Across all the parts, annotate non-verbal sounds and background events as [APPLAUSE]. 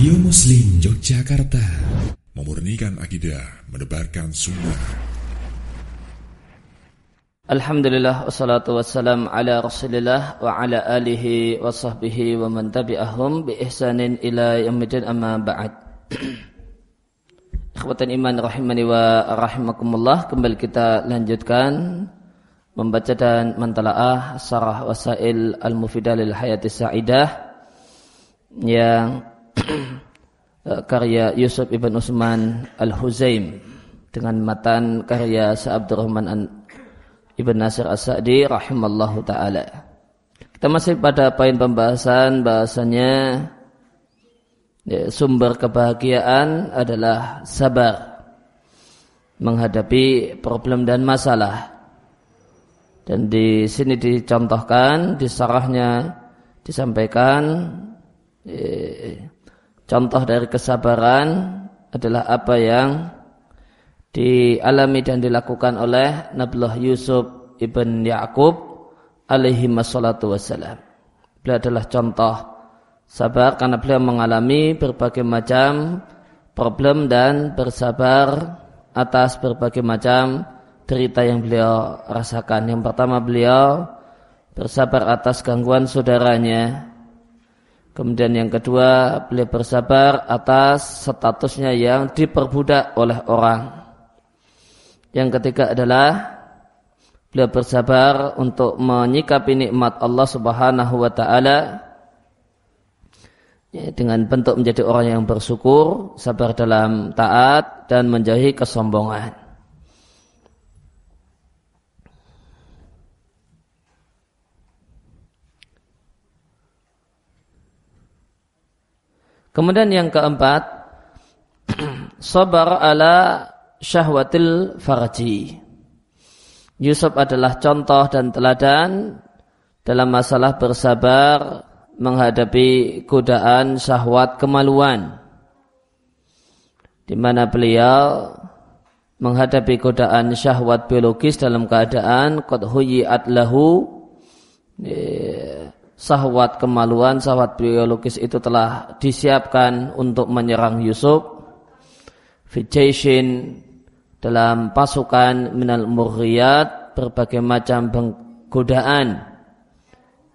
Radio Muslim Yogyakarta. Memurnikan akidah Menebarkan sunnah. Alhamdulillah wassalatu wassalam ala rasulillah wa ala alihi wa sahbihi wa man tabi'ahum bi ihsanin ila yaumidin amma ba'd. Ikhwatan iman rahimani wa rahimakumullah Kembali kita lanjutkan Membaca dan mentalaah Sarah Wasail Al-Mufidah lil Hayati Sa'idah Yang karya Yusuf ibn Usman Al-Huzaim dengan matan karya Sa'abdurrahman ibn Nasir As-Sa'di rahimallahu taala. Kita masih pada poin pembahasan bahasanya ya, sumber kebahagiaan adalah sabar menghadapi problem dan masalah. Dan di sini dicontohkan, disarahnya disampaikan eh, Contoh dari kesabaran adalah apa yang dialami dan dilakukan oleh Nabiullah Yusuf ibn Ya'qub alaihi wassalatu wassalam. Beliau adalah contoh sabar karena beliau mengalami berbagai macam problem dan bersabar atas berbagai macam derita yang beliau rasakan. Yang pertama beliau bersabar atas gangguan saudaranya Kemudian yang kedua, beliau bersabar atas statusnya yang diperbudak oleh orang. Yang ketiga adalah beliau bersabar untuk menyikapi nikmat Allah Subhanahu wa taala ya, dengan bentuk menjadi orang yang bersyukur, sabar dalam taat dan menjauhi kesombongan. Kemudian yang keempat, sabar ala syahwatil farji. Yusuf adalah contoh dan teladan dalam masalah bersabar menghadapi godaan syahwat kemaluan. Di mana beliau menghadapi godaan syahwat biologis dalam keadaan qad lahu sahwat kemaluan, sahwat biologis itu telah disiapkan untuk menyerang Yusuf. Fijaishin dalam pasukan minal murriyat berbagai macam godaan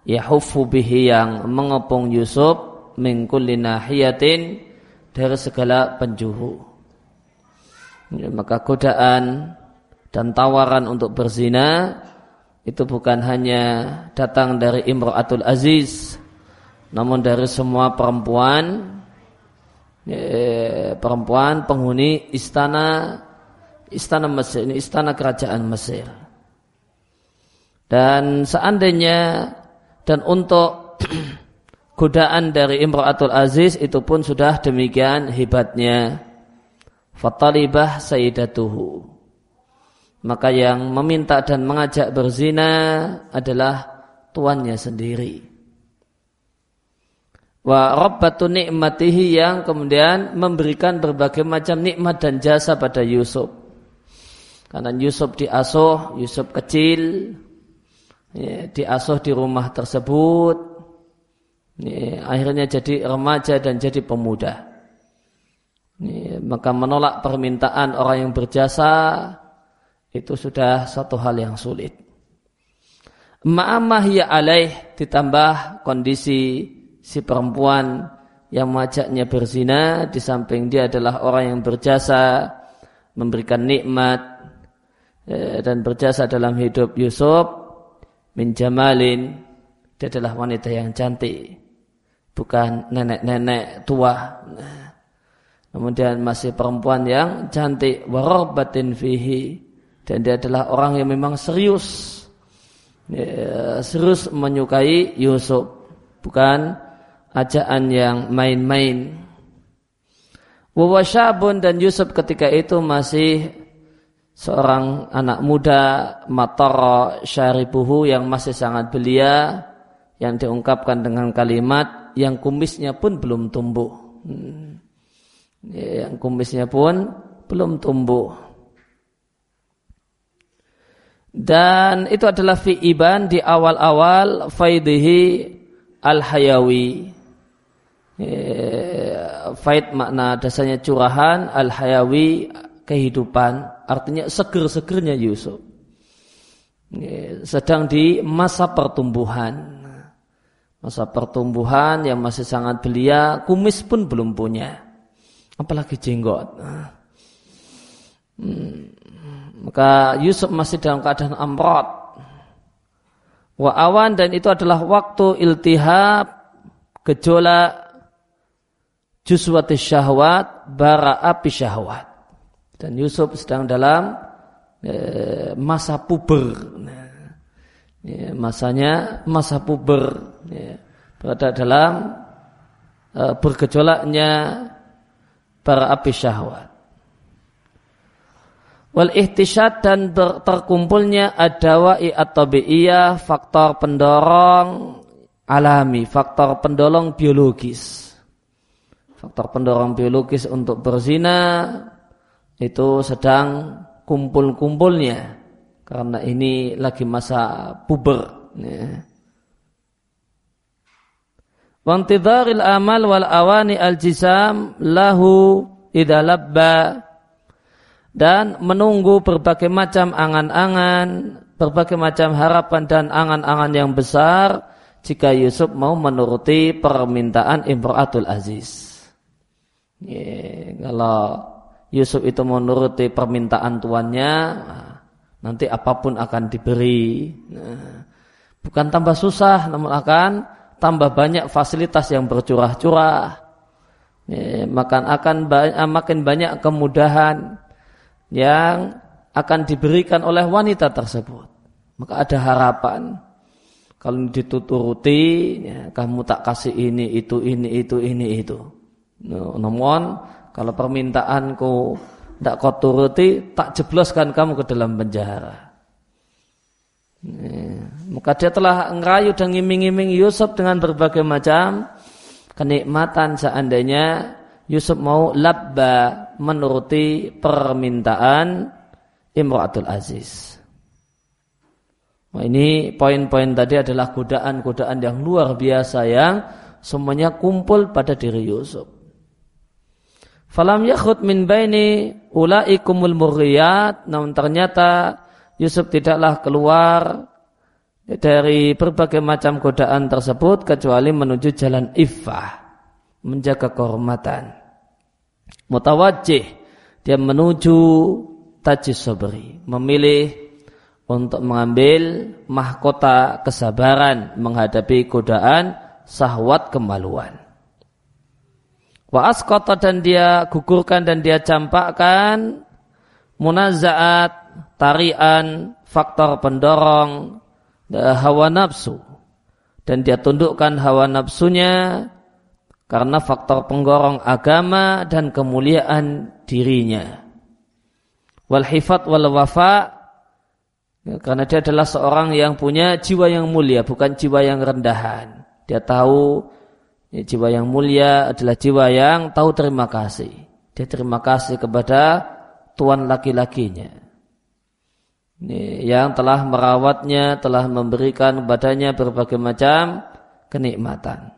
yahufu bihi yang mengepung Yusuf min kulli dari segala penjuru. Maka godaan dan tawaran untuk berzina itu bukan hanya datang dari Imra'atul Aziz namun dari semua perempuan ya, perempuan penghuni istana istana Mesir ini istana kerajaan Mesir. Dan seandainya dan untuk [CLEARS THROAT] godaan dari Imra'atul Aziz itu pun sudah demikian hebatnya. Fatalibah sayyidatuhu maka yang meminta dan mengajak berzina adalah tuannya sendiri. Wa rabbatu nikmatihi yang kemudian memberikan berbagai macam nikmat dan jasa pada Yusuf. Karena Yusuf diasuh, Yusuf kecil, ya, diasuh di rumah tersebut, ya, akhirnya jadi remaja dan jadi pemuda. Ya, maka menolak permintaan orang yang berjasa itu sudah satu hal yang sulit. Ma'amah ya alaih ditambah kondisi si perempuan yang majaknya berzina di samping dia adalah orang yang berjasa memberikan nikmat eh, dan berjasa dalam hidup Yusuf min jamalin. Dia adalah wanita yang cantik bukan nenek-nenek tua. Kemudian masih perempuan yang cantik warabatin fihi dan dia adalah orang yang memang serius. Ya, serius menyukai Yusuf. Bukan ajaan yang main-main. Wawasyabun dan Yusuf ketika itu masih seorang anak muda matara syaribuhu yang masih sangat belia yang diungkapkan dengan kalimat yang kumisnya pun belum tumbuh. Hmm. ya, yang kumisnya pun belum tumbuh dan itu adalah fi'iban di awal-awal faidihi al-hayawi. Faid makna dasarnya curahan al-hayawi kehidupan. Artinya seger-segernya Yusuf. Sedang di masa pertumbuhan. Masa pertumbuhan yang masih sangat belia kumis pun belum punya. Apalagi jenggot. Hmm. Maka Yusuf masih dalam keadaan amrot wa awan dan itu adalah waktu iltihab gejolak juswati syahwat bara api syahwat. Dan Yusuf sedang dalam e, masa puber. Ya, masanya masa puber. Ya, berada dalam e, bergejolaknya para api syahwat wal ihtisyad dan terkumpulnya adawai atau faktor pendorong alami faktor pendorong biologis faktor pendorong biologis untuk berzina itu sedang kumpul-kumpulnya karena ini lagi masa puber ya. Wantidharil amal wal awani al jisam lahu idalabba dan menunggu berbagai macam angan-angan, berbagai macam harapan dan angan-angan yang besar jika Yusuf mau menuruti permintaan Imratul Aziz. Ya, kalau Yusuf itu menuruti permintaan tuannya, nanti apa pun akan diberi. Nah, bukan tambah susah, namun akan tambah banyak fasilitas yang bercurah-curah. Makan akan makin banyak kemudahan yang akan diberikan oleh wanita tersebut. Maka ada harapan. Kalau dituturuti, ya, kamu tak kasih ini, itu, ini, itu, ini, itu. Namun kalau permintaanku tidak kau turuti, tak jebloskan kamu ke dalam penjara. Maka dia telah ngerayu dan ngiming-ngiming Yusuf dengan berbagai macam kenikmatan seandainya Yusuf mau labba menuruti permintaan Imratul Aziz. Nah, ini poin-poin tadi adalah godaan-godaan yang luar biasa yang semuanya kumpul pada diri Yusuf. Falam yakhud min baini ulaikumul murriyat. Namun ternyata Yusuf tidaklah keluar dari berbagai macam godaan tersebut kecuali menuju jalan iffah. Menjaga kehormatan. Mutawajih. Dia menuju tajis sabri. Memilih untuk mengambil mahkota kesabaran menghadapi godaan sahwat kemaluan. Wa askota dan dia gugurkan dan dia campakkan munazaat, tarian, faktor pendorong hawa nafsu. Dan dia tundukkan hawa nafsunya karena faktor penggorong agama dan kemuliaan dirinya. Wal hifat wal wafa karena dia adalah seorang yang punya jiwa yang mulia bukan jiwa yang rendahan. Dia tahu Ya, jiwa yang mulia adalah jiwa yang tahu terima kasih. Dia terima kasih kepada tuan laki-lakinya. Yang telah merawatnya, telah memberikan kepadanya berbagai macam kenikmatan.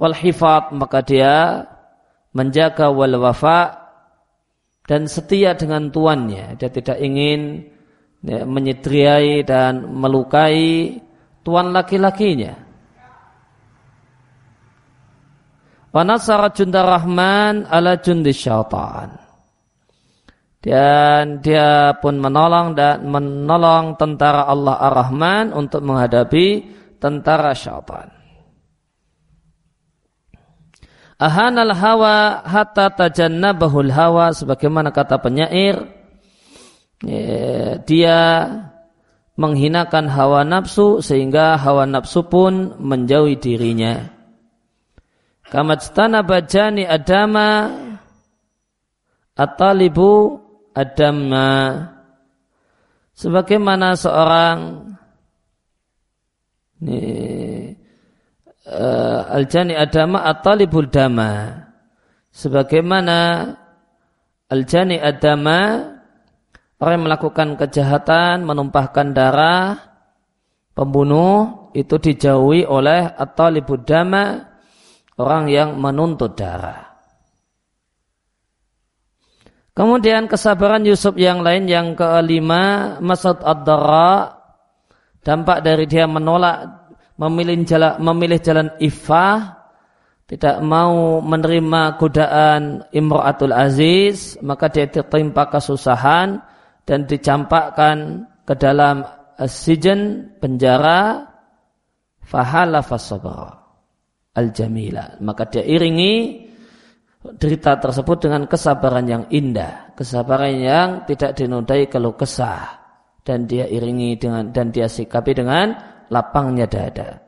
Wal hifat maka dia menjaga wal wafa dan setia dengan tuannya. Dia tidak ingin ya, menyedriai dan melukai tuan laki-lakinya. Wanasara junda rahman ala jundi syaitan. Dan dia pun menolong dan menolong tentara Allah Ar-Rahman untuk menghadapi tentara syaitan. Ahanal hawa hatta tajannabahul hawa sebagaimana kata penyair ya, dia menghinakan hawa nafsu sehingga hawa nafsu pun menjauhi dirinya. Kamajtana bajani adama atalibu adama sebagaimana seorang ini, uh, aljani adama atalibul dama sebagaimana aljani adama orang yang melakukan kejahatan menumpahkan darah pembunuh itu dijauhi oleh atalibul dama orang yang menuntut darah. Kemudian kesabaran Yusuf yang lain yang kelima Masud ad-dara dampak dari dia menolak memilih jalan memilih jalan ifah tidak mau menerima godaan Imratul Aziz, maka dia tertimpa kesusahan dan dicampakkan ke dalam sijen penjara fahala fasabara al-jamila. Maka dia iringi derita tersebut dengan kesabaran yang indah, kesabaran yang tidak dinodai kalau kesah dan dia iringi dengan dan dia sikapi dengan lapangnya dada.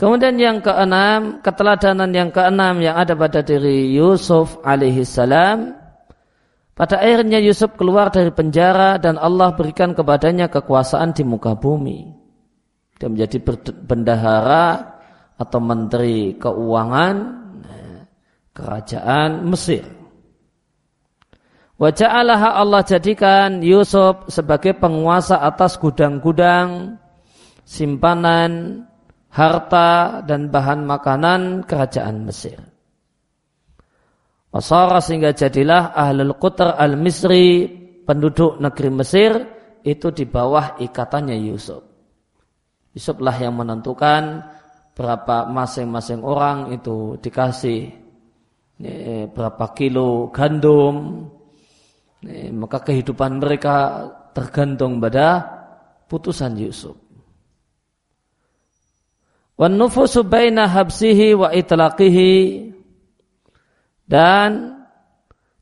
Kemudian yang keenam, keteladanan yang keenam yang ada pada diri Yusuf alaihi salam. Pada akhirnya Yusuf keluar dari penjara dan Allah berikan kepadanya kekuasaan di muka bumi. Dia menjadi bendahara atau menteri keuangan eh, kerajaan Mesir. Wajah Allah jadikan Yusuf sebagai penguasa atas gudang-gudang simpanan harta dan bahan makanan kerajaan Mesir. Wasara sehingga jadilah ahlul qutr al-misri penduduk negeri Mesir itu di bawah ikatannya Yusuf. Yusuflah yang menentukan berapa masing-masing orang itu dikasih ini, berapa kilo gandum. Maka kehidupan mereka tergantung pada putusan Yusuf. Wan nufusu baina habsihi wa itlaqihi dan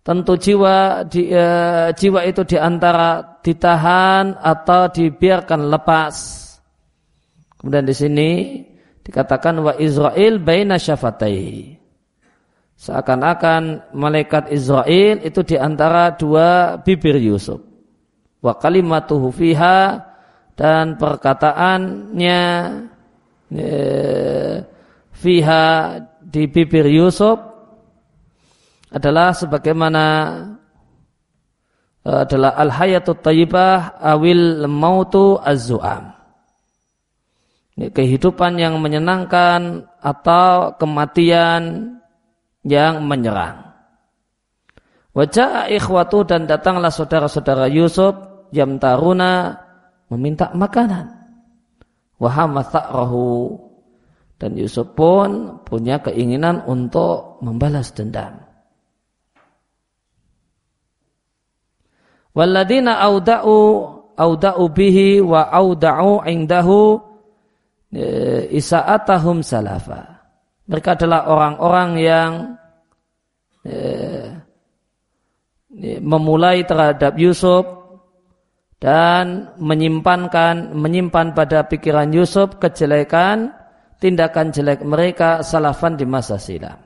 tentu jiwa di, uh, jiwa itu di antara ditahan atau dibiarkan lepas. Kemudian di sini dikatakan wa Israel baina syafatai. Seakan-akan malaikat Israel itu di antara dua bibir Yusuf. Wa kalimatuhu fiha dan perkataannya fiha di bibir Yusuf adalah sebagaimana e, adalah al hayatut tayyibah awil mautu az-zu'am. Kehidupan yang menyenangkan atau kematian yang menyerang. Wajah ikhwatu dan datanglah saudara-saudara Yusuf yang taruna meminta makanan. Wahamatha'rahu dan Yusuf pun punya keinginan untuk membalas dendam. Walladina auda'u auda'u bihi wa auda'u indahu e, isa'atahum salafa. Mereka adalah orang-orang yang eh, memulai terhadap Yusuf dan menyimpankan menyimpan pada pikiran Yusuf kejelekan tindakan jelek mereka salafan di masa silam.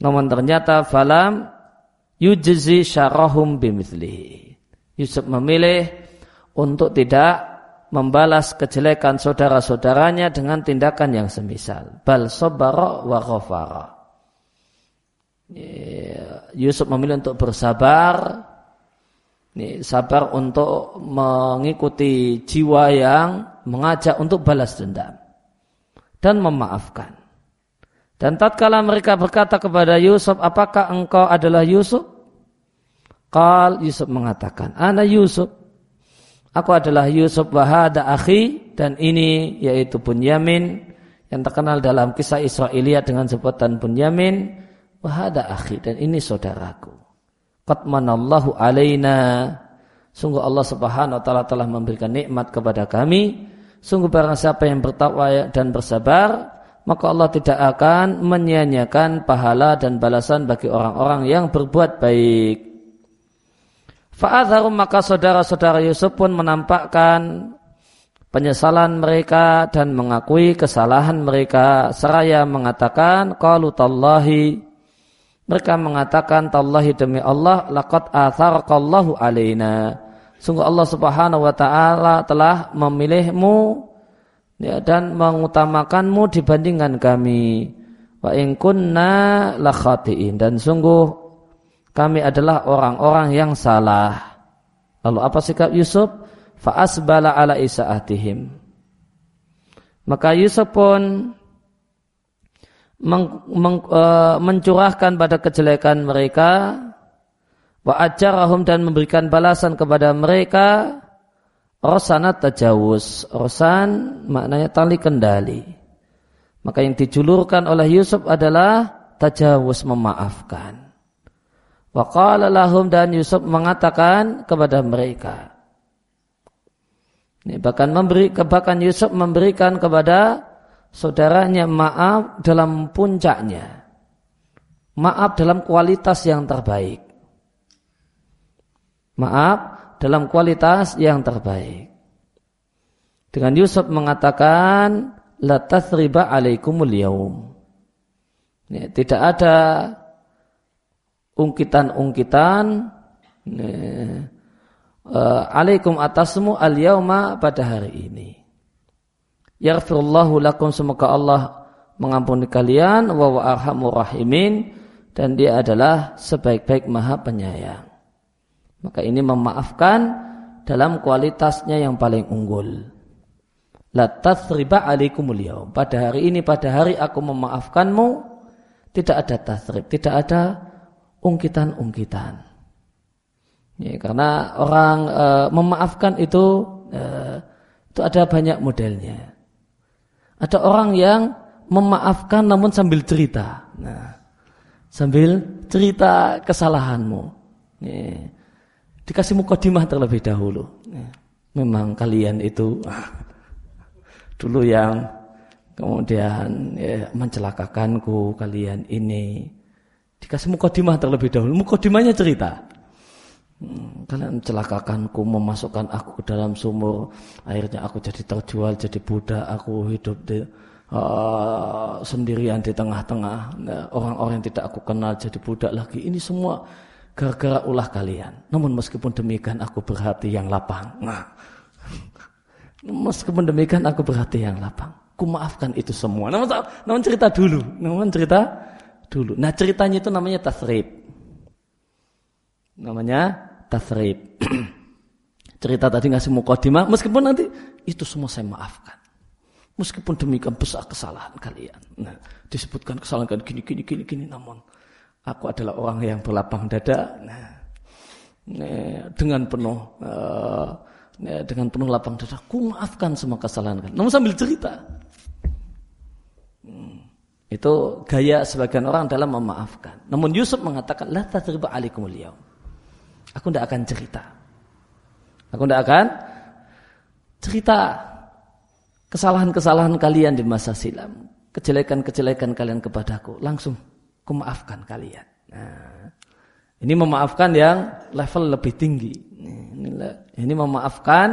Namun ternyata falam yujzi syarahum bimithlihi. Yusuf memilih untuk tidak membalas kejelekan saudara-saudaranya dengan tindakan yang semisal. Bal sabara wa ghafara. Yusuf memilih untuk bersabar ini sabar untuk mengikuti jiwa yang mengajak untuk balas dendam dan memaafkan. Dan tatkala mereka berkata kepada Yusuf, apakah engkau adalah Yusuf? Kal Yusuf mengatakan, Ana Yusuf. Aku adalah Yusuf wahada akhi dan ini yaitu Bunyamin yang terkenal dalam kisah Israelia dengan sebutan Bunyamin wahada akhi dan ini saudaraku. Qad manallahu alaina. Sungguh Allah Subhanahu wa taala telah memberikan nikmat kepada kami. Sungguh barang siapa yang bertakwa dan bersabar, maka Allah tidak akan menyia-nyiakan pahala dan balasan bagi orang-orang yang berbuat baik. Fa'adharum maka saudara-saudara Yusuf pun menampakkan penyesalan mereka dan mengakui kesalahan mereka seraya mengatakan qalu tallahi mereka mengatakan tallahi demi Allah laqad atharqallahu alaina. Sungguh Allah Subhanahu wa taala telah memilihmu ya, dan mengutamakanmu dibandingkan kami. Wa in kunna la khatiin dan sungguh kami adalah orang-orang yang salah. Lalu apa sikap Yusuf? Fa asbala ala isaatihim. Maka Yusuf pun meng, meng, uh, mencurahkan pada kejelekan mereka wa ajarahum dan memberikan balasan kepada mereka rosanat tajawus rosan maknanya tali kendali. Maka yang dijulurkan oleh Yusuf adalah tajawus memaafkan. Wa lahum dan Yusuf mengatakan kepada mereka. Ini bahkan memberi bahkan Yusuf memberikan kepada saudaranya maaf dalam puncaknya. Maaf dalam kualitas yang terbaik. Maaf dalam kualitas yang terbaik. Dengan Yusuf mengatakan la tasriba alaikumul yaum. Ya, tidak ada ungkitan-ungkitan uh, alaikum atasmu al yauma pada hari ini. Yaghfirullahu lakum semoga Allah mengampuni kalian wa wa arhamur rahimin dan dia adalah sebaik-baik maha penyayang. Maka ini memaafkan dalam kualitasnya yang paling unggul. La tasriba alaikumul yaum. Pada hari ini, pada hari aku memaafkanmu, tidak ada tasrib, tidak ada ungkitan-ungkitan. Ya, karena orang e, memaafkan itu e, itu ada banyak modelnya. Ada orang yang memaafkan namun sambil cerita. Nah, sambil cerita kesalahanmu. Nih, dikasih mukodimah terlebih dahulu. memang kalian itu dulu yang kemudian ya, mencelakakanku kalian ini. Dikasih mukodimah terlebih dahulu. Mukodimahnya cerita. Hmm, kalian mencelakakanku, memasukkan aku ke dalam sumur. Akhirnya aku jadi terjual, jadi budak. Aku hidup di, uh, sendirian di tengah-tengah nah, orang-orang yang tidak aku kenal jadi budak lagi. Ini semua gara-gara ulah kalian. Namun meskipun demikian aku berhati yang lapang. Nah, [LAUGHS] meskipun demikian aku berhati yang lapang. Ku maafkan itu semua. Namun, namun cerita dulu. Namun cerita dulu. Nah ceritanya itu namanya tasrib. Namanya tasrib. [CLEARS THROAT] Cerita tadi ngasih mukodimah, meskipun nanti itu semua saya maafkan. Meskipun demikian besar kesalahan kalian. Nah, disebutkan kesalahan kalian gini, gini, gini, gini. Namun, aku adalah orang yang berlapang dada. Nah, nah dengan penuh, uh, dengan penuh lapang dada, aku maafkan semua kesalahan kalian. Namun sambil cerita. Hmm, itu gaya sebagian orang dalam memaafkan. Namun Yusuf mengatakan, La tatriba alikumul yaum. Aku tidak akan cerita. Aku tidak akan cerita kesalahan-kesalahan kalian di masa silam. Kejelekan-kejelekan kalian kepadaku. Langsung kumaafkan kalian. Nah, ini memaafkan yang level lebih tinggi. Ini, memaafkan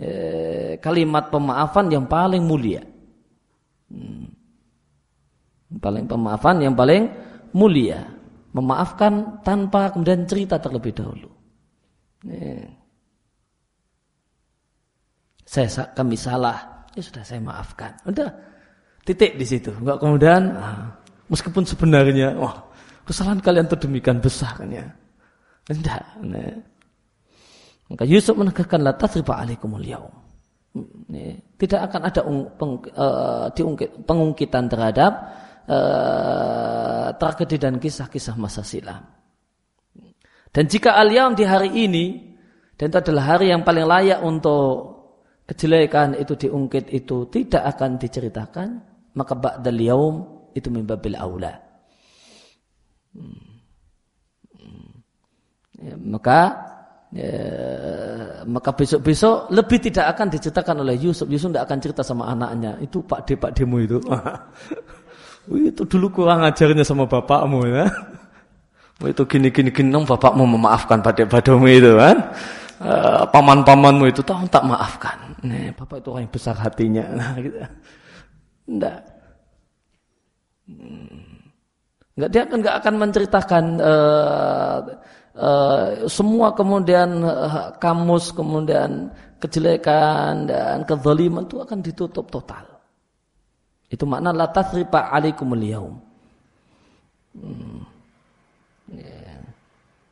eh, kalimat pemaafan yang paling mulia. Hmm. Paling pemaafan yang paling mulia memaafkan tanpa kemudian cerita terlebih dahulu. Saya kami salah, ya sudah saya maafkan. Udah titik di situ. Enggak kemudian ah, meskipun sebenarnya wah kesalahan kalian itu demikian besar kan ya. Tidak. Nah. Maka Yusuf menegakkan la tasriba alaikumul yaum. Tidak akan ada uh, pengungkitan terhadap uh, tragedi dan kisah-kisah masa silam. Dan jika al di hari ini, dan itu adalah hari yang paling layak untuk kejelekan itu diungkit itu tidak akan diceritakan, maka ba'dal yaum itu mimbabil aula. Ya, maka ya, maka besok-besok lebih tidak akan diceritakan oleh Yusuf. Yusuf tidak akan cerita sama anaknya. Itu Pak D, Pak Demo itu. [LAUGHS] itu dulu kurang ajarnya sama bapakmu ya. Itu gini gini bapakmu memaafkan pada padamu itu kan. Uh, paman-pamanmu itu tahu tak maafkan. Nih, bapak itu orang yang besar hatinya. [LAUGHS] Nah, gitu. Enggak. Enggak dia kan enggak akan menceritakan uh, uh, semua kemudian kamus kemudian kejelekan dan kezaliman itu akan ditutup total. Itu makna la tasrifa alaikumul yaum. Hmm. Yeah.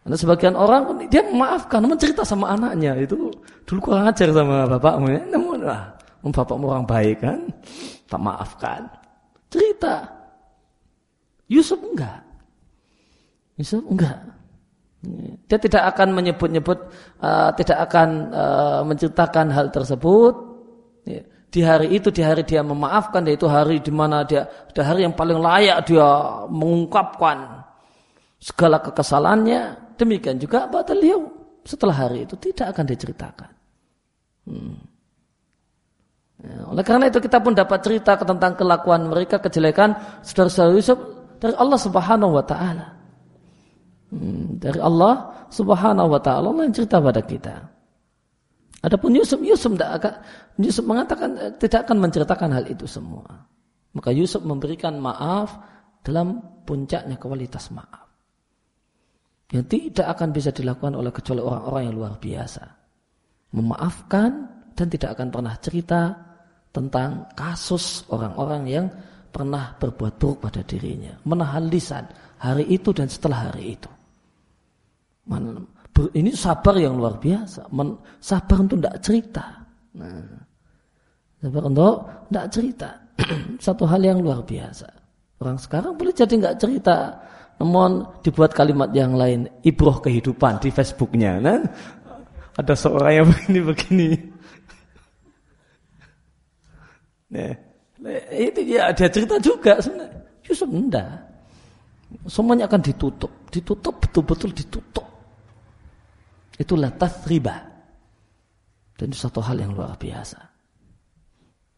Karena sebagian orang dia memaafkan, namun cerita sama anaknya itu dulu kurang ajar sama bapakmu ya. Namun lah, bapakmu orang baik kan, tak maafkan. Cerita. Yusuf enggak. Yusuf enggak. Dia tidak akan menyebut-nyebut, uh, tidak akan uh, menceritakan hal tersebut. Ya. Di hari itu, di hari dia memaafkan, itu hari di mana dia, di hari yang paling layak dia mengungkapkan segala kekesalannya. Demikian juga beliau setelah hari itu tidak akan diceritakan. Hmm. Ya, oleh karena itu kita pun dapat cerita tentang kelakuan mereka, kejelekan saudara-saudara Yusuf dari Allah Subhanahu wa taala. Hmm, dari Allah Subhanahu wa taala Allah yang cerita pada kita. Adapun Yusuf, Yusuf tidak akan Yusuf mengatakan eh, tidak akan menceritakan hal itu semua. Maka Yusuf memberikan maaf dalam puncaknya kualitas maaf. Yang tidak akan bisa dilakukan oleh kecuali orang-orang yang luar biasa. Memaafkan dan tidak akan pernah cerita tentang kasus orang-orang yang pernah berbuat buruk pada dirinya. Menahan lisan hari itu dan setelah hari itu. Ini sabar yang luar biasa. Sabar untuk tidak cerita. Nah, sabar untuk tidak cerita. [CLEARS THROAT] Satu hal yang luar biasa. Orang sekarang boleh jadi nggak cerita, namun dibuat kalimat yang lain, ibroh kehidupan di Facebooknya. Nah, ada seorang yang [LAUGHS] begini-begini. Nah, itu ya ada cerita juga. Yusuf enggak. Semuanya akan ditutup, ditutup betul-betul ditutup. Itulah riba. Dan itu satu hal yang luar biasa.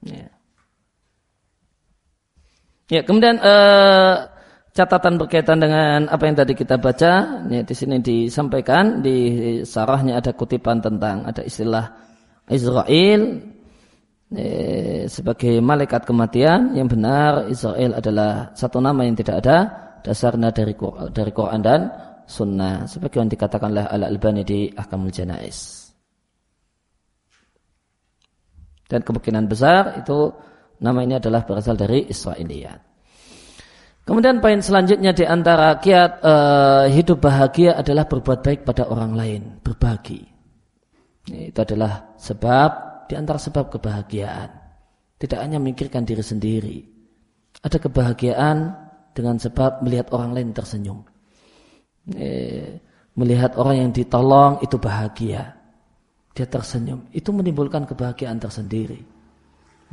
Ya. Ya, kemudian eh, catatan berkaitan dengan apa yang tadi kita baca, ya, di sini disampaikan di sarahnya ada kutipan tentang ada istilah Israel Eh, sebagai malaikat kematian yang benar Israel adalah satu nama yang tidak ada dasarnya dari dari Quran dan Sunnah sebagai yang dikatakan oleh Al Albani di Ahkamul Janais dan kemungkinan besar itu nama ini adalah berasal dari Israiliyat. Kemudian poin selanjutnya di antara kiat uh, hidup bahagia adalah berbuat baik pada orang lain, berbagi. Itu adalah sebab di antara sebab kebahagiaan. Tidak hanya memikirkan diri sendiri. Ada kebahagiaan dengan sebab melihat orang lain tersenyum. Eh, melihat orang yang ditolong itu bahagia. Dia tersenyum. Itu menimbulkan kebahagiaan tersendiri.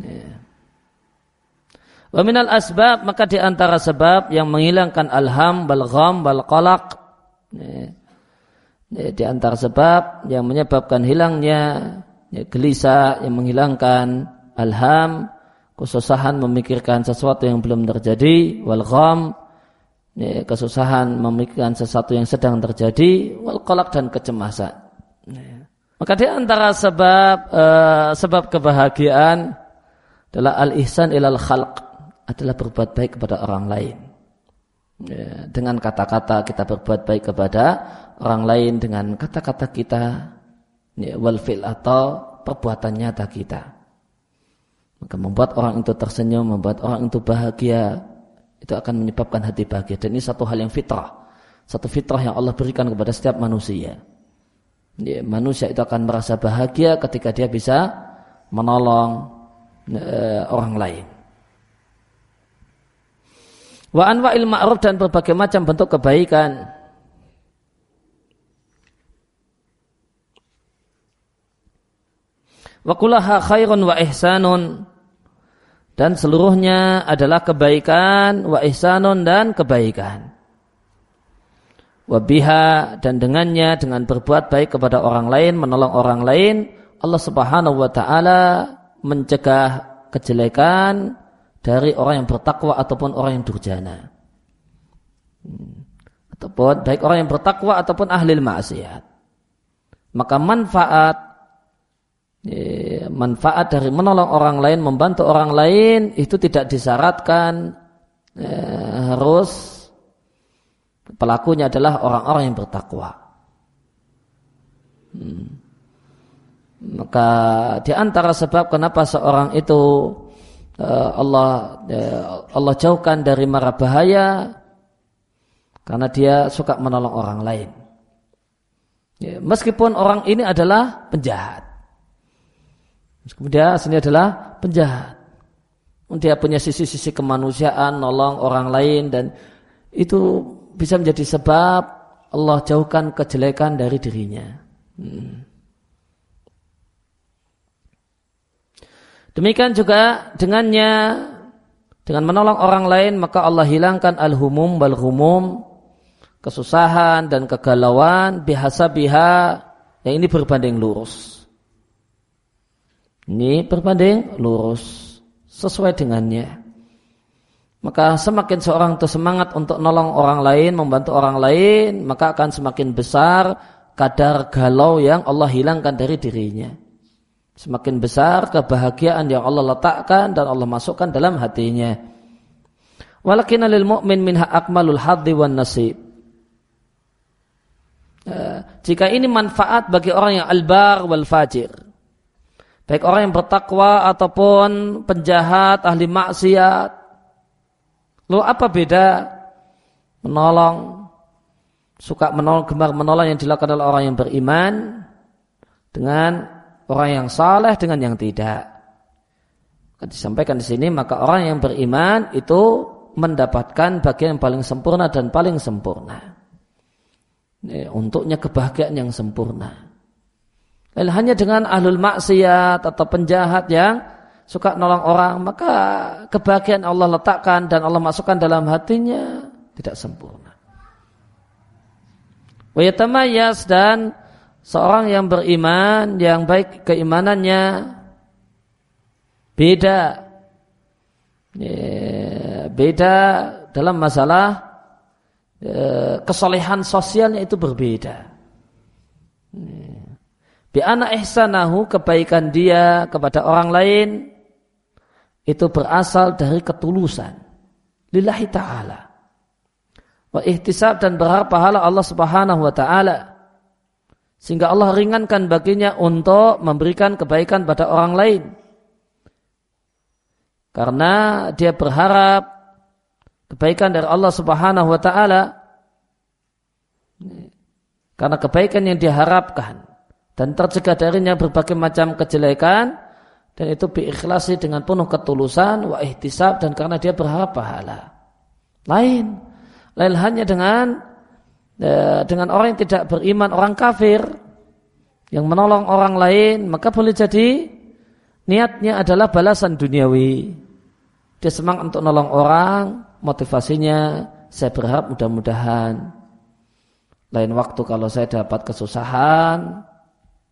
Eh. Wa minal asbab maka di antara sebab yang menghilangkan alham bal gham bal qalaq eh, di antara sebab yang menyebabkan hilangnya ya, gelisah yang menghilangkan alham, kesusahan memikirkan sesuatu yang belum terjadi, wal gham, ya, kesusahan memikirkan sesuatu yang sedang terjadi, wal kolak dan kecemasan. Ya. Maka di antara sebab uh, sebab kebahagiaan adalah al-ihsan ilal khalq adalah berbuat baik kepada orang lain. Ya, dengan kata-kata kita berbuat baik kepada orang lain dengan kata-kata kita ya, wal fil atau perbuatan nyata kita. Maka membuat orang itu tersenyum, membuat orang itu bahagia, itu akan menyebabkan hati bahagia. Dan ini satu hal yang fitrah. Satu fitrah yang Allah berikan kepada setiap manusia. Ya, manusia itu akan merasa bahagia ketika dia bisa menolong uh, orang lain. Wa anwa'il ma'ruf dan berbagai macam bentuk kebaikan Wa kullaha khairun wa ihsanun dan seluruhnya adalah kebaikan wa ihsanun dan kebaikan. Wabiha dan dengannya dengan berbuat baik kepada orang lain, menolong orang lain, Allah Subhanahu wa taala mencegah kejelekan dari orang yang bertakwa ataupun orang yang durjana. Hmm. Ataupun baik orang yang bertakwa ataupun ahli maksiat. Maka manfaat manfaat dari menolong orang lain, membantu orang lain itu tidak disyaratkan eh, harus pelakunya adalah orang-orang yang bertakwa. Hmm. Maka di antara sebab kenapa seorang itu eh, Allah eh, Allah jauhkan dari mara bahaya karena dia suka menolong orang lain. Ya, meskipun orang ini adalah penjahat. Kemudian aslinya adalah penjahat. Dia punya sisi-sisi kemanusiaan, nolong orang lain dan itu bisa menjadi sebab Allah jauhkan kejelekan dari dirinya. Hmm. Demikian juga dengannya dengan menolong orang lain maka Allah hilangkan al-humum wal humum kesusahan dan kegalauan bihasa biha yang ini berbanding lurus. Ini berbanding lurus sesuai dengannya. Maka semakin seorang itu semangat untuk nolong orang lain, membantu orang lain, maka akan semakin besar kadar galau yang Allah hilangkan dari dirinya. Semakin besar kebahagiaan yang Allah letakkan dan Allah masukkan dalam hatinya. Walakin lil mu'min minha akmalul haddi wan nasib. Eh, jika ini manfaat bagi orang yang albar wal fajir. Baik orang yang bertakwa ataupun penjahat, ahli maksiat. Lalu apa beda menolong, suka menolong, gemar menolong yang dilakukan oleh orang yang beriman dengan orang yang saleh dengan yang tidak. Disampaikan di sini maka orang yang beriman itu mendapatkan bagian yang paling sempurna dan paling sempurna. Ini, untuknya kebahagiaan yang sempurna. Dan hanya dengan ahlul maksiat atau penjahat yang suka nolong orang, maka kebahagiaan Allah letakkan dan Allah masukkan dalam hatinya tidak sempurna. Wayatamayas dan seorang yang beriman yang baik keimanannya beda ya, beda dalam masalah Eh, kesolehan sosialnya itu berbeda. Bi anak ihsanahu kebaikan dia kepada orang lain itu berasal dari ketulusan lillahi taala. Wa ihtisab dan berharap pahala Allah Subhanahu wa taala. Sehingga Allah ringankan baginya untuk memberikan kebaikan pada orang lain. Karena dia berharap kebaikan dari Allah Subhanahu wa taala karena kebaikan yang diharapkan dan tercegah darinya berbagai macam kejelekan dan itu diikhlasi dengan penuh ketulusan wa ihtisab dan karena dia berharap pahala. Lain lain hanya dengan e, dengan orang yang tidak beriman, orang kafir yang menolong orang lain, maka boleh jadi niatnya adalah balasan duniawi. Dia semangat untuk nolong orang, motivasinya saya berharap mudah-mudahan lain waktu kalau saya dapat kesusahan,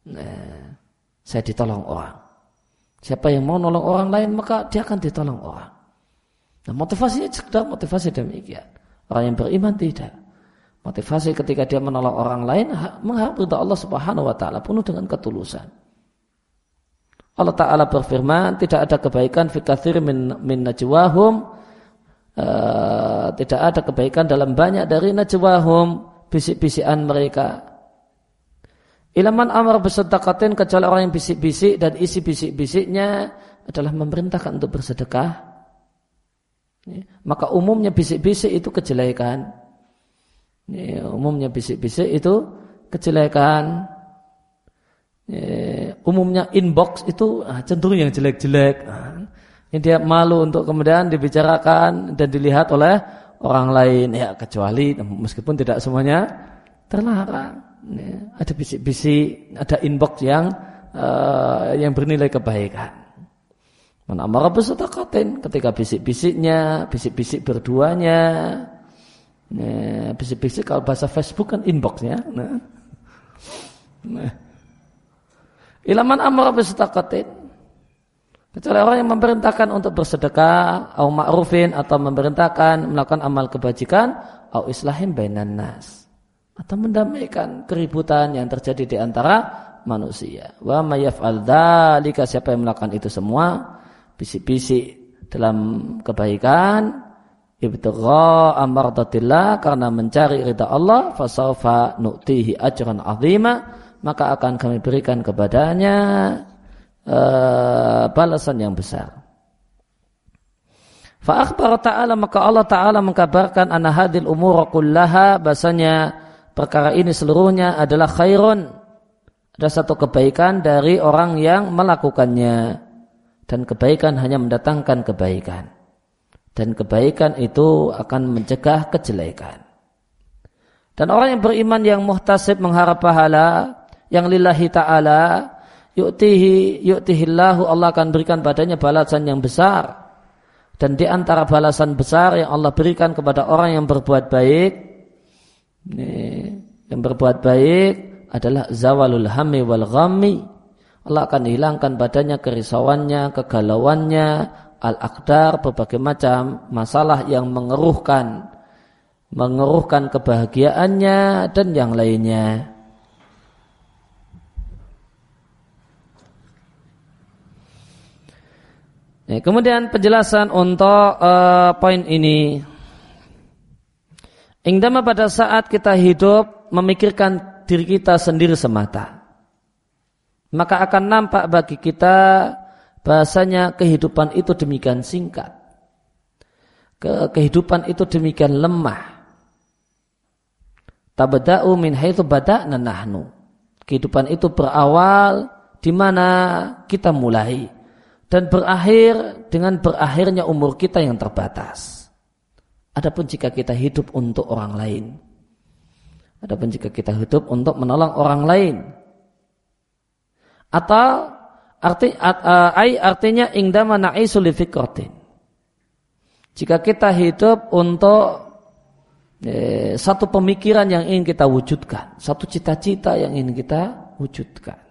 nah, saya ditolong orang. Siapa yang mau nolong orang lain maka dia akan ditolong orang. Nah, motivasinya sekedar motivasi demikian. Orang yang beriman tidak. Motivasi ketika dia menolong orang lain mengharap Allah Subhanahu wa taala penuh dengan ketulusan. Allah Ta'ala berfirman, tidak ada kebaikan fikathir min, min najwahum, uh, tidak ada kebaikan dalam banyak dari najwahum, bisik-bisikan mereka. Ilaman amar bersedekatin kecuali orang yang bisik-bisik dan isi bisik-bisiknya adalah memerintahkan untuk bersedekah. Maka umumnya bisik-bisik itu kejelekan. Ya, umumnya bisik-bisik itu kejelekan umumnya inbox itu ah, cenderung yang jelek-jelek. Ah, yang dia malu untuk kemudian dibicarakan dan dilihat oleh orang lain. Ya kecuali meskipun tidak semuanya terlarang. Ya, ada bisik-bisik, ada inbox yang uh, yang bernilai kebaikan. Mana amara bersedekatin ketika bisik-bisiknya, bisik-bisik berduanya, ya, bisik-bisik kalau bahasa Facebook kan inboxnya. Nah. Nah. Ilaman amar bersedekatin. Kecuali orang yang memerintahkan untuk bersedekah, atau ma'rufin, atau memerintahkan melakukan amal kebajikan, atau islahim bainan nas. Atau mendamaikan keributan yang terjadi di antara manusia. Wa mayaf'al dzalika siapa yang melakukan itu semua, bisik-bisik dalam kebaikan, ibtigha amardatillah karena mencari ridha Allah, fasaufa nu'tihi ajran azima maka akan kami berikan kepadanya uh, balasan yang besar. Fa'akhbar ta'ala maka Allah ta'ala mengkabarkan anna hadil umur kullaha bahasanya perkara ini seluruhnya adalah khairun. Ada satu kebaikan dari orang yang melakukannya. Dan kebaikan hanya mendatangkan kebaikan. Dan kebaikan itu akan mencegah kejelekan. Dan orang yang beriman yang muhtasib mengharap pahala, yang lillahi ta'ala, yu'tihi, yu'tihillahu, Allah akan berikan padanya balasan yang besar. Dan di antara balasan besar yang Allah berikan kepada orang yang berbuat baik, yang berbuat baik adalah zawalul hammi wal ghammi. Allah akan hilangkan badannya kerisauannya, kegalauannya, al-aqdar, berbagai macam masalah yang mengeruhkan mengeruhkan kebahagiaannya dan yang lainnya. Ya, kemudian penjelasan untuk uh, poin ini. Ingdama pada saat kita hidup memikirkan diri kita sendiri semata. Maka akan nampak bagi kita bahasanya kehidupan itu demikian singkat. Ke kehidupan itu demikian lemah. Tabda'u min haitsu bada'na nahnu. Kehidupan itu berawal di mana kita mulai dan berakhir dengan berakhirnya umur kita yang terbatas. Adapun jika kita hidup untuk orang lain. Adapun jika kita hidup untuk menolong orang lain. Atau arti ai artinya ingdama na'isu li Jika kita hidup untuk eh, satu pemikiran yang ingin kita wujudkan, satu cita-cita yang ingin kita wujudkan.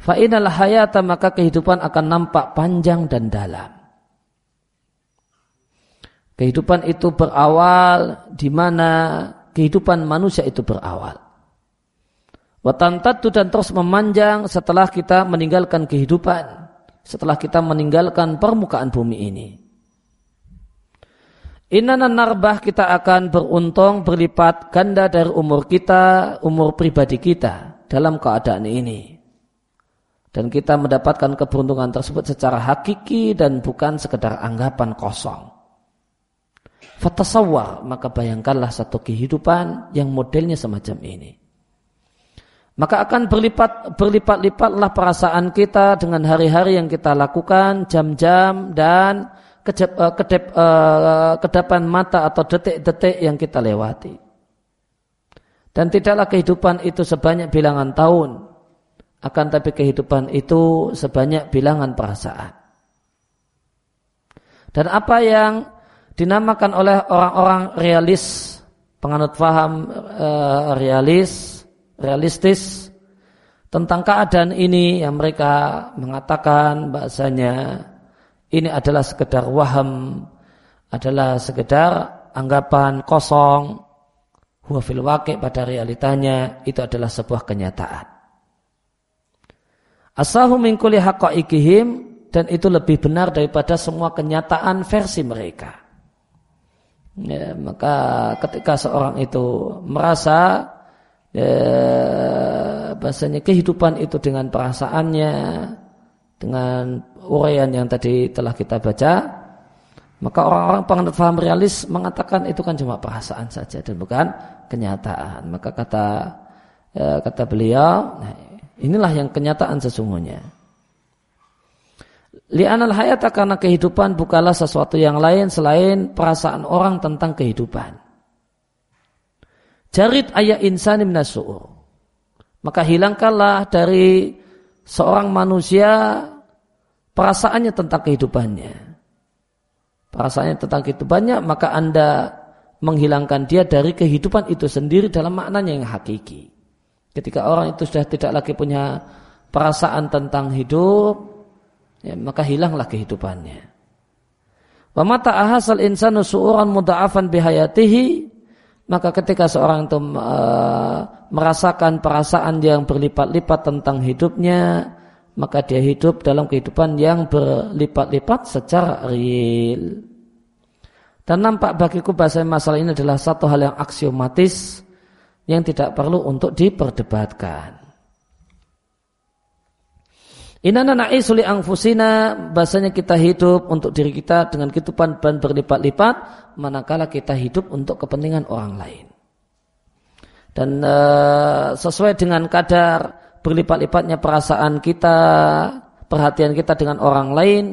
Fa'inal hayata maka kehidupan akan nampak panjang dan dalam. Kehidupan itu berawal di mana kehidupan manusia itu berawal. Watantatu dan terus memanjang setelah kita meninggalkan kehidupan. Setelah kita meninggalkan permukaan bumi ini. Inana narbah kita akan beruntung berlipat ganda dari umur kita, umur pribadi kita dalam keadaan ini. Dan kita mendapatkan keberuntungan tersebut secara hakiki dan bukan sekedar anggapan kosong. Fatasawar, maka bayangkanlah satu kehidupan yang modelnya semacam ini. Maka akan berlipat berlipat-lipatlah perasaan kita dengan hari-hari yang kita lakukan, jam-jam dan kedep, uh, kedep, uh, kedapan mata atau detik-detik yang kita lewati. Dan tidaklah kehidupan itu sebanyak bilangan tahun, akan tapi kehidupan itu sebanyak bilangan perasaan. Dan apa yang dinamakan oleh orang-orang realis, penganut faham uh, realis, realistis tentang keadaan ini yang mereka mengatakan bahasanya ini adalah sekedar waham, adalah sekedar anggapan kosong, huwa fil pada realitanya itu adalah sebuah kenyataan. Asahu min kulli dan itu lebih benar daripada semua kenyataan versi mereka. Ya, maka ketika seorang itu merasa ya, bahasanya kehidupan itu dengan perasaannya, dengan uraian yang tadi telah kita baca, maka orang-orang faham realis mengatakan itu kan cuma perasaan saja dan bukan kenyataan. Maka kata ya, kata beliau, nah, inilah yang kenyataan sesungguhnya. Li'anal hayata karena kehidupan bukanlah sesuatu yang lain selain perasaan orang tentang kehidupan. Jarit ayat insani minasu'ur. Maka hilangkanlah dari seorang manusia perasaannya tentang kehidupannya. Perasaannya tentang kehidupannya, maka Anda menghilangkan dia dari kehidupan itu sendiri dalam maknanya yang hakiki. Ketika orang itu sudah tidak lagi punya perasaan tentang hidup, ya, maka hilanglah kehidupannya. Wa mata ahasal insanu su'uran muda'afan bihayatihi maka ketika seorang itu uh, merasakan perasaan yang berlipat-lipat tentang hidupnya, maka dia hidup dalam kehidupan yang berlipat-lipat secara real. Dan nampak bagiku bahasa masalah ini adalah satu hal yang aksiomatis yang tidak perlu untuk diperdebatkan. Inana na'isuli angfusina bahasanya kita hidup untuk diri kita dengan kehidupan dan berlipat-lipat manakala kita hidup untuk kepentingan orang lain. Dan e, sesuai dengan kadar berlipat-lipatnya perasaan kita, perhatian kita dengan orang lain,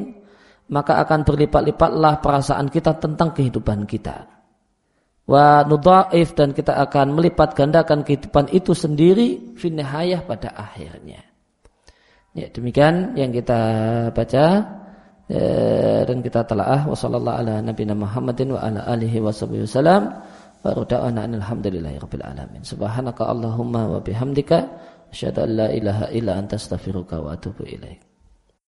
maka akan berlipat-lipatlah perasaan kita tentang kehidupan kita. Wa nudha'if dan kita akan melipat gandakan kehidupan itu sendiri finihayah pada akhirnya. Ya, demikian yang kita baca ya, dan kita telah wa sallallahu ala Muhammadin wa ala wa alamin. Subhanaka Allahumma wa bihamdika asyhadu an la ilaha illa anta astaghfiruka wa atubu ilaik.